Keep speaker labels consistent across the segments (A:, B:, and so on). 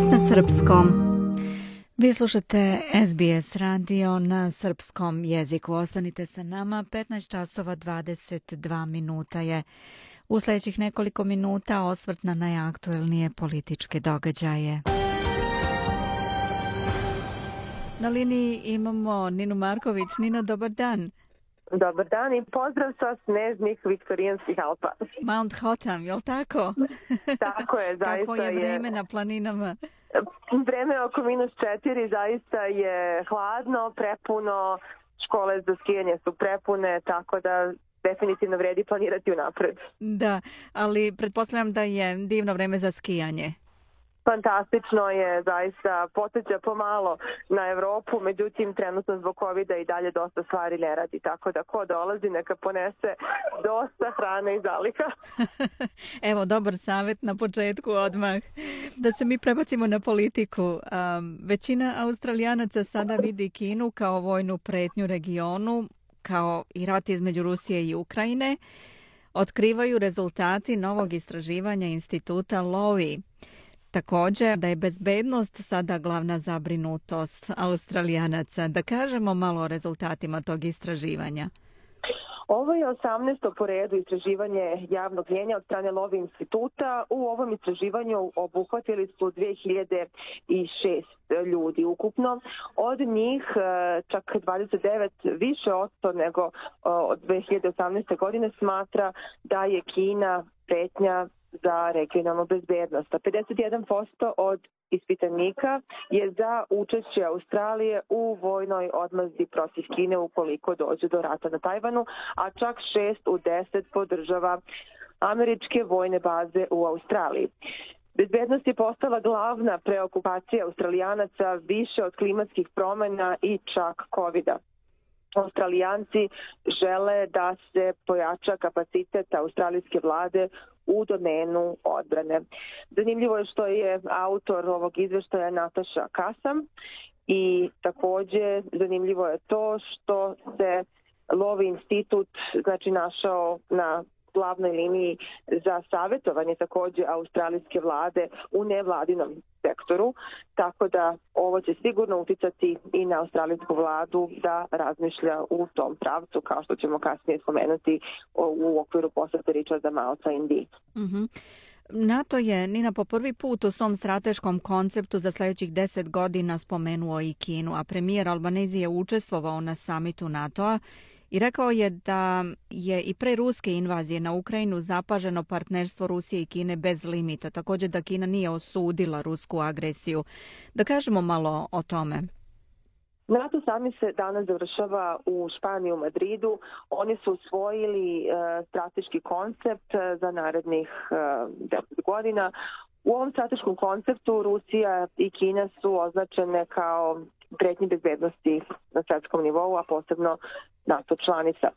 A: SBS na srpskom. Vi slušate SBS radio na srpskom jeziku. Ostanite sa nama, 15 časova 22 minuta je. U sljedećih nekoliko minuta osvrt na najaktuelnije političke događaje. Na liniji imamo Ninu Marković. Nino, dobar dan.
B: Dobar dan i pozdrav sa snežnih viktorijanskih Alpa.
A: Mount Hotham, je li tako?
B: tako je, zaista
A: Kako je vreme na planinama?
B: Vreme oko minus četiri, zaista je hladno, prepuno, škole za skijanje su prepune, tako da definitivno vredi planirati unapred.
A: Da, ali pretpostavljam da je divno vreme za skijanje
B: fantastično je zaista poteđa pomalo na Evropu, međutim trenutno zbog covid i dalje dosta stvari ne radi, tako da ko dolazi neka ponese dosta hrane i zalika.
A: Evo, dobar savjet na početku odmah. Da se mi prebacimo na politiku. Um, većina australijanaca sada vidi Kinu kao vojnu pretnju regionu, kao i rat između Rusije i Ukrajine. Otkrivaju rezultati novog istraživanja instituta Lowy. Također da je bezbednost sada glavna zabrinutost australijanaca. Da kažemo malo o rezultatima tog istraživanja.
B: Ovo je 18. po redu istraživanje javnog mjenja od strane Lovi instituta. U ovom istraživanju obuhvatili su 2006 ljudi ukupno. Od njih e, čak 29 više odsto nego e, od 2018. godine smatra da je Kina pretnja za regionalnu bezbednost. 51% od ispitanika je za učešće Australije u vojnoj odmazdi protiv Kine ukoliko dođe do rata na Tajvanu, a čak 6 u 10 podržava američke vojne baze u Australiji. Bezbednost je postala glavna preokupacija australijanaca više od klimatskih promjena i čak COVID-a. Australijanci žele da se pojača kapacitet australijske vlade u domenu odbrane. Zanimljivo je što je autor ovog izveštaja Nataša Kasam i takođe zanimljivo je to što se Lovi institut znači našao na glavnoj liniji za savjetovanje takođe australijske vlade u nevladinom sektoru, tako da ovo će sigurno uticati i na australijsku vladu da razmišlja u tom pravcu, kao što ćemo kasnije spomenuti u okviru posete Richarda Malca Indiji.
A: Mm -hmm. NATO je Nina po prvi put u svom strateškom konceptu za sljedećih deset godina spomenuo i Kinu, a premijer Albanezije učestvovao na samitu NATO-a i rekao je da je i pre ruske invazije na Ukrajinu zapaženo partnerstvo Rusije i Kine bez limita, također da Kina nije osudila rusku agresiju. Da kažemo malo o tome.
B: NATO sami se danas završava u Španiji u Madridu. Oni su usvojili e, strateški koncept e, za narednih e, 10 godina. U ovom strateškom konceptu Rusija i Kina su označene kao pretnje bezbednosti na svetskom nivou, a posebno NATO članica.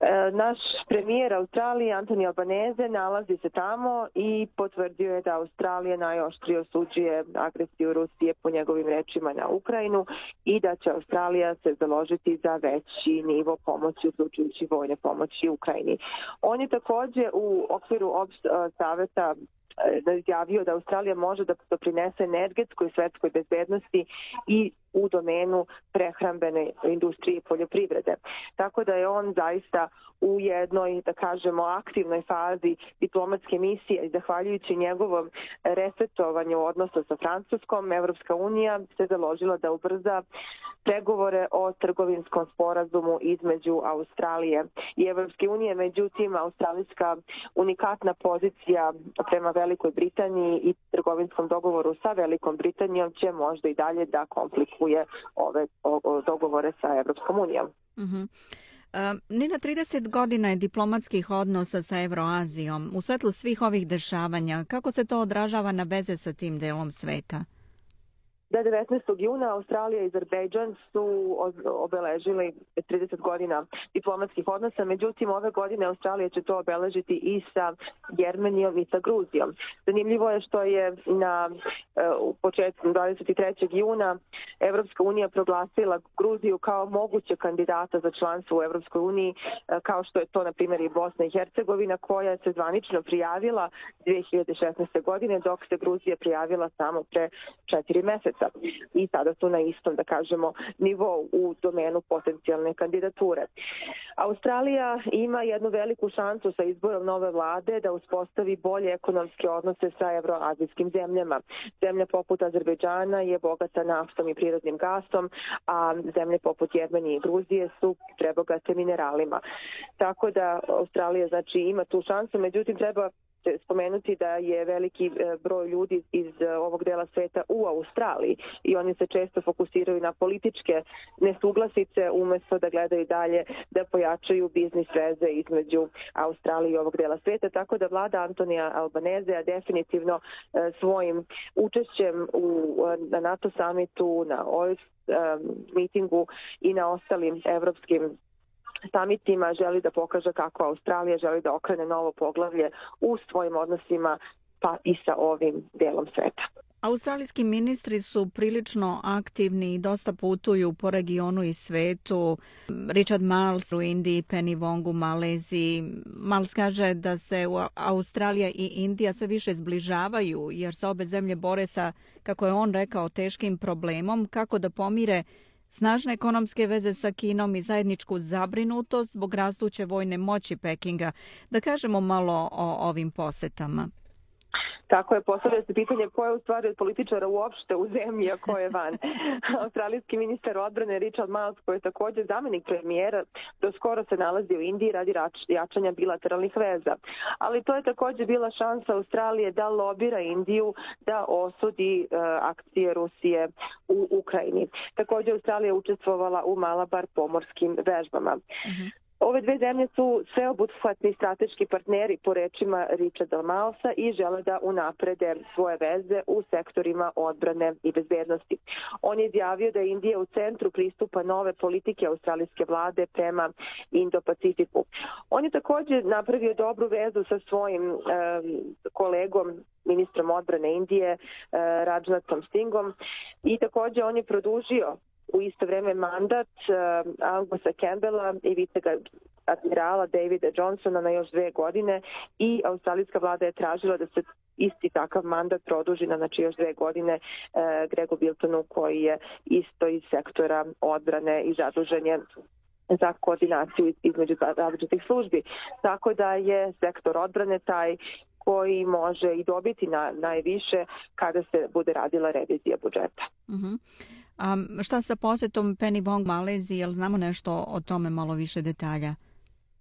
B: E, naš premijer Australije, Antoni Albaneze, nalazi se tamo i potvrdio je da Australija najoštrije osuđuje agresiju Rusije po njegovim rečima na Ukrajinu i da će Australija se založiti za veći nivo pomoći, uključujući vojne pomoći Ukrajini. On je takođe u okviru opšt, e, saveta e, izjavio da Australija može da doprinese energetskoj svetskoj bezbednosti i u domenu prehrambene industrije i poljoprivrede. Tako da je on zaista u jednoj, da kažemo, aktivnoj fazi diplomatske misije i zahvaljujući njegovom resetovanju odnosa sa Francuskom, Evropska unija se založila da ubrza pregovore o trgovinskom sporazumu između Australije i Evropske unije. Međutim, australijska unikatna pozicija prema Velikoj Britaniji i trgovinskom dogovoru sa Velikom Britanijom će možda i dalje da komplikuje ove o, o, dogovore sa Evropskom unijom.
A: Mm -hmm. Nina, 30 godina je diplomatskih odnosa sa Evroazijom. U svetlu svih ovih dešavanja, kako se to odražava na veze sa tim delom sveta?
B: Da 19. juna Australija i Azerbejdžan su obeležili 30 godina diplomatskih odnosa, međutim ove godine Australija će to obeležiti i sa Jermenijom i sa Gruzijom. Zanimljivo je što je na e, u početku 23. juna Evropska unija proglasila Gruziju kao moguće kandidata za članstvo u Evropskoj uniji, e, kao što je to na primjer i Bosna i Hercegovina koja se zvanično prijavila 2016. godine dok se Gruzija prijavila samo pre četiri meseca i sada su na istom, da kažemo, nivou u domenu potencijalne kandidature. Australija ima jednu veliku šansu sa izborom nove vlade da uspostavi bolje ekonomske odnose sa evroazijskim zemljama. Zemlja poput Azerbejdžana je bogata naftom i prirodnim gasom, a zemlje poput Jermenije i Gruzije su prebogate mineralima. Tako da Australija znači ima tu šansu, međutim treba spomenuti da je veliki e, broj ljudi iz e, ovog dela sveta u Australiji i oni se često fokusiraju na političke nesuglasice umjesto da gledaju dalje da pojačaju biznis veze između Australije i ovog dela sveta. Tako da vlada Antonija Albanezea definitivno e, svojim učešćem u, na NATO samitu, na OIS mitingu i na ostalim evropskim samitima želi da pokaže kako Australija želi da okrene novo poglavlje u svojim odnosima pa i sa ovim delom sveta.
A: Australijski ministri su prilično aktivni i dosta putuju po regionu i svetu. Richard Miles u Indiji, Penny Wong u Maleziji. Miles kaže da se Australija i Indija sve više zbližavaju jer se obe zemlje bore sa, kako je on rekao, teškim problemom kako da pomire snažne ekonomske veze sa Kinom i zajedničku zabrinutost zbog rastuće vojne moći Pekinga. Da kažemo malo o ovim posetama.
B: Tako je, postavlja se pitanje ko je u stvari od političara uopšte u zemlji, a ko je van. Australijski ministar odbrane Richard Miles, koji je također zamenik premijera, do skoro se nalazi u Indiji radi jačanja bilateralnih veza. Ali to je također bila šansa Australije da lobira Indiju da osudi uh, akcije Rusije u Ukrajini. Također Australija učestvovala u Malabar pomorskim vežbama. Uh mhm. -huh. Ove dve zemlje su sveobuhvatni strateški partneri po rečima Richarda Malsa i žele da unaprede svoje veze u sektorima odbrane i bezbednosti. On je izjavio da je Indija u centru pristupa nove politike australijske vlade prema Indo-Pacifiku. On je također napravio dobru vezu sa svojim e, kolegom ministrom odbrane Indije, eh, e, Rajnathom Singom i također on je produžio u isto vreme mandat eh, uh, Angusa Campbella i vicega admirala Davida Johnsona na još dve godine i australijska vlada je tražila da se isti takav mandat produži na znači još dve godine e, Gregu Biltonu koji je isto iz sektora odbrane i zaduženje za koordinaciju između različitih službi. Tako da je sektor odbrane taj koji može i dobiti na najviše kada se bude radila revizija budžeta. Uh mhm. -huh.
A: A šta sa posjetom Penny Wong Maleziji, jel znamo nešto o tome malo više detalja?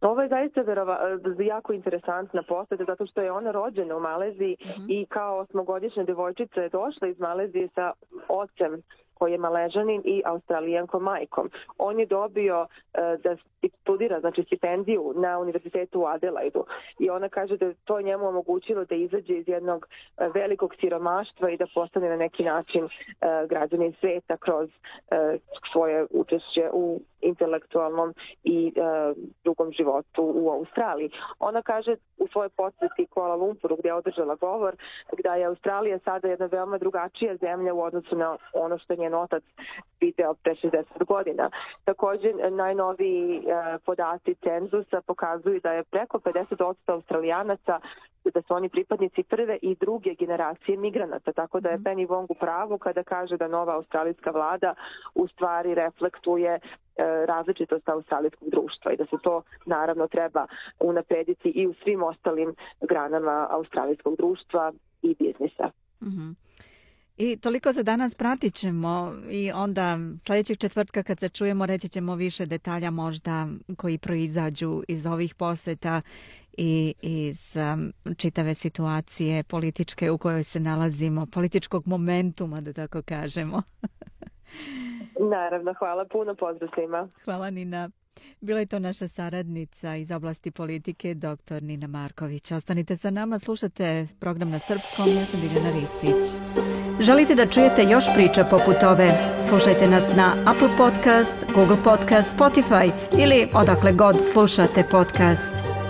B: Ovo je zaista verova, jako interesantna posjeta zato što je ona rođena u Maleziji uh mhm. -huh. i kao osmogodišnja devojčica je došla iz Malezije sa ocem koji je maležanin i australijankom majkom. On je dobio e, da studira znači stipendiju na univerzitetu u Adelaidu i ona kaže da to njemu omogućilo da izađe iz jednog e, velikog siromaštva i da postane na neki način e, građanin sveta kroz e, svoje učešće u intelektualnom i e, drugom životu u Australiji. Ona kaže u svojoj posjeti Kuala Lumpuru gdje je održala govor da je Australija sada jedna veoma drugačija zemlja u odnosu na ono što je njen otac video pre 60 godina. Također, najnoviji e, podaci cenzusa pokazuju da je preko 50% australijanaca da su oni pripadnici prve i druge generacije migranata, tako da je mhm. Penny Wong u pravu kada kaže da nova australijska vlada u stvari reflektuje e, različitost australijskog društva i da se to naravno treba unaprediti i u svim ostalim granama australijskog društva i biznisa. Mm -hmm.
A: I toliko za danas pratit ćemo i onda sljedećeg četvrtka kad se čujemo reći ćemo više detalja možda koji proizađu iz ovih poseta i iz um, čitave situacije političke u kojoj se nalazimo, političkog momentuma da tako kažemo.
B: Naravno, hvala puno, pozdrav svima.
A: Hvala Nina. Bila je to naša saradnica iz oblasti politike, dr. Nina Marković. Ostanite sa nama, slušate program na srpskom, ja sam Biljana Ristić.
C: Želite da čujete još priča poput ove? Slušajte nas na Apple Podcast, Google Podcast, Spotify ili odakle god slušate podcast.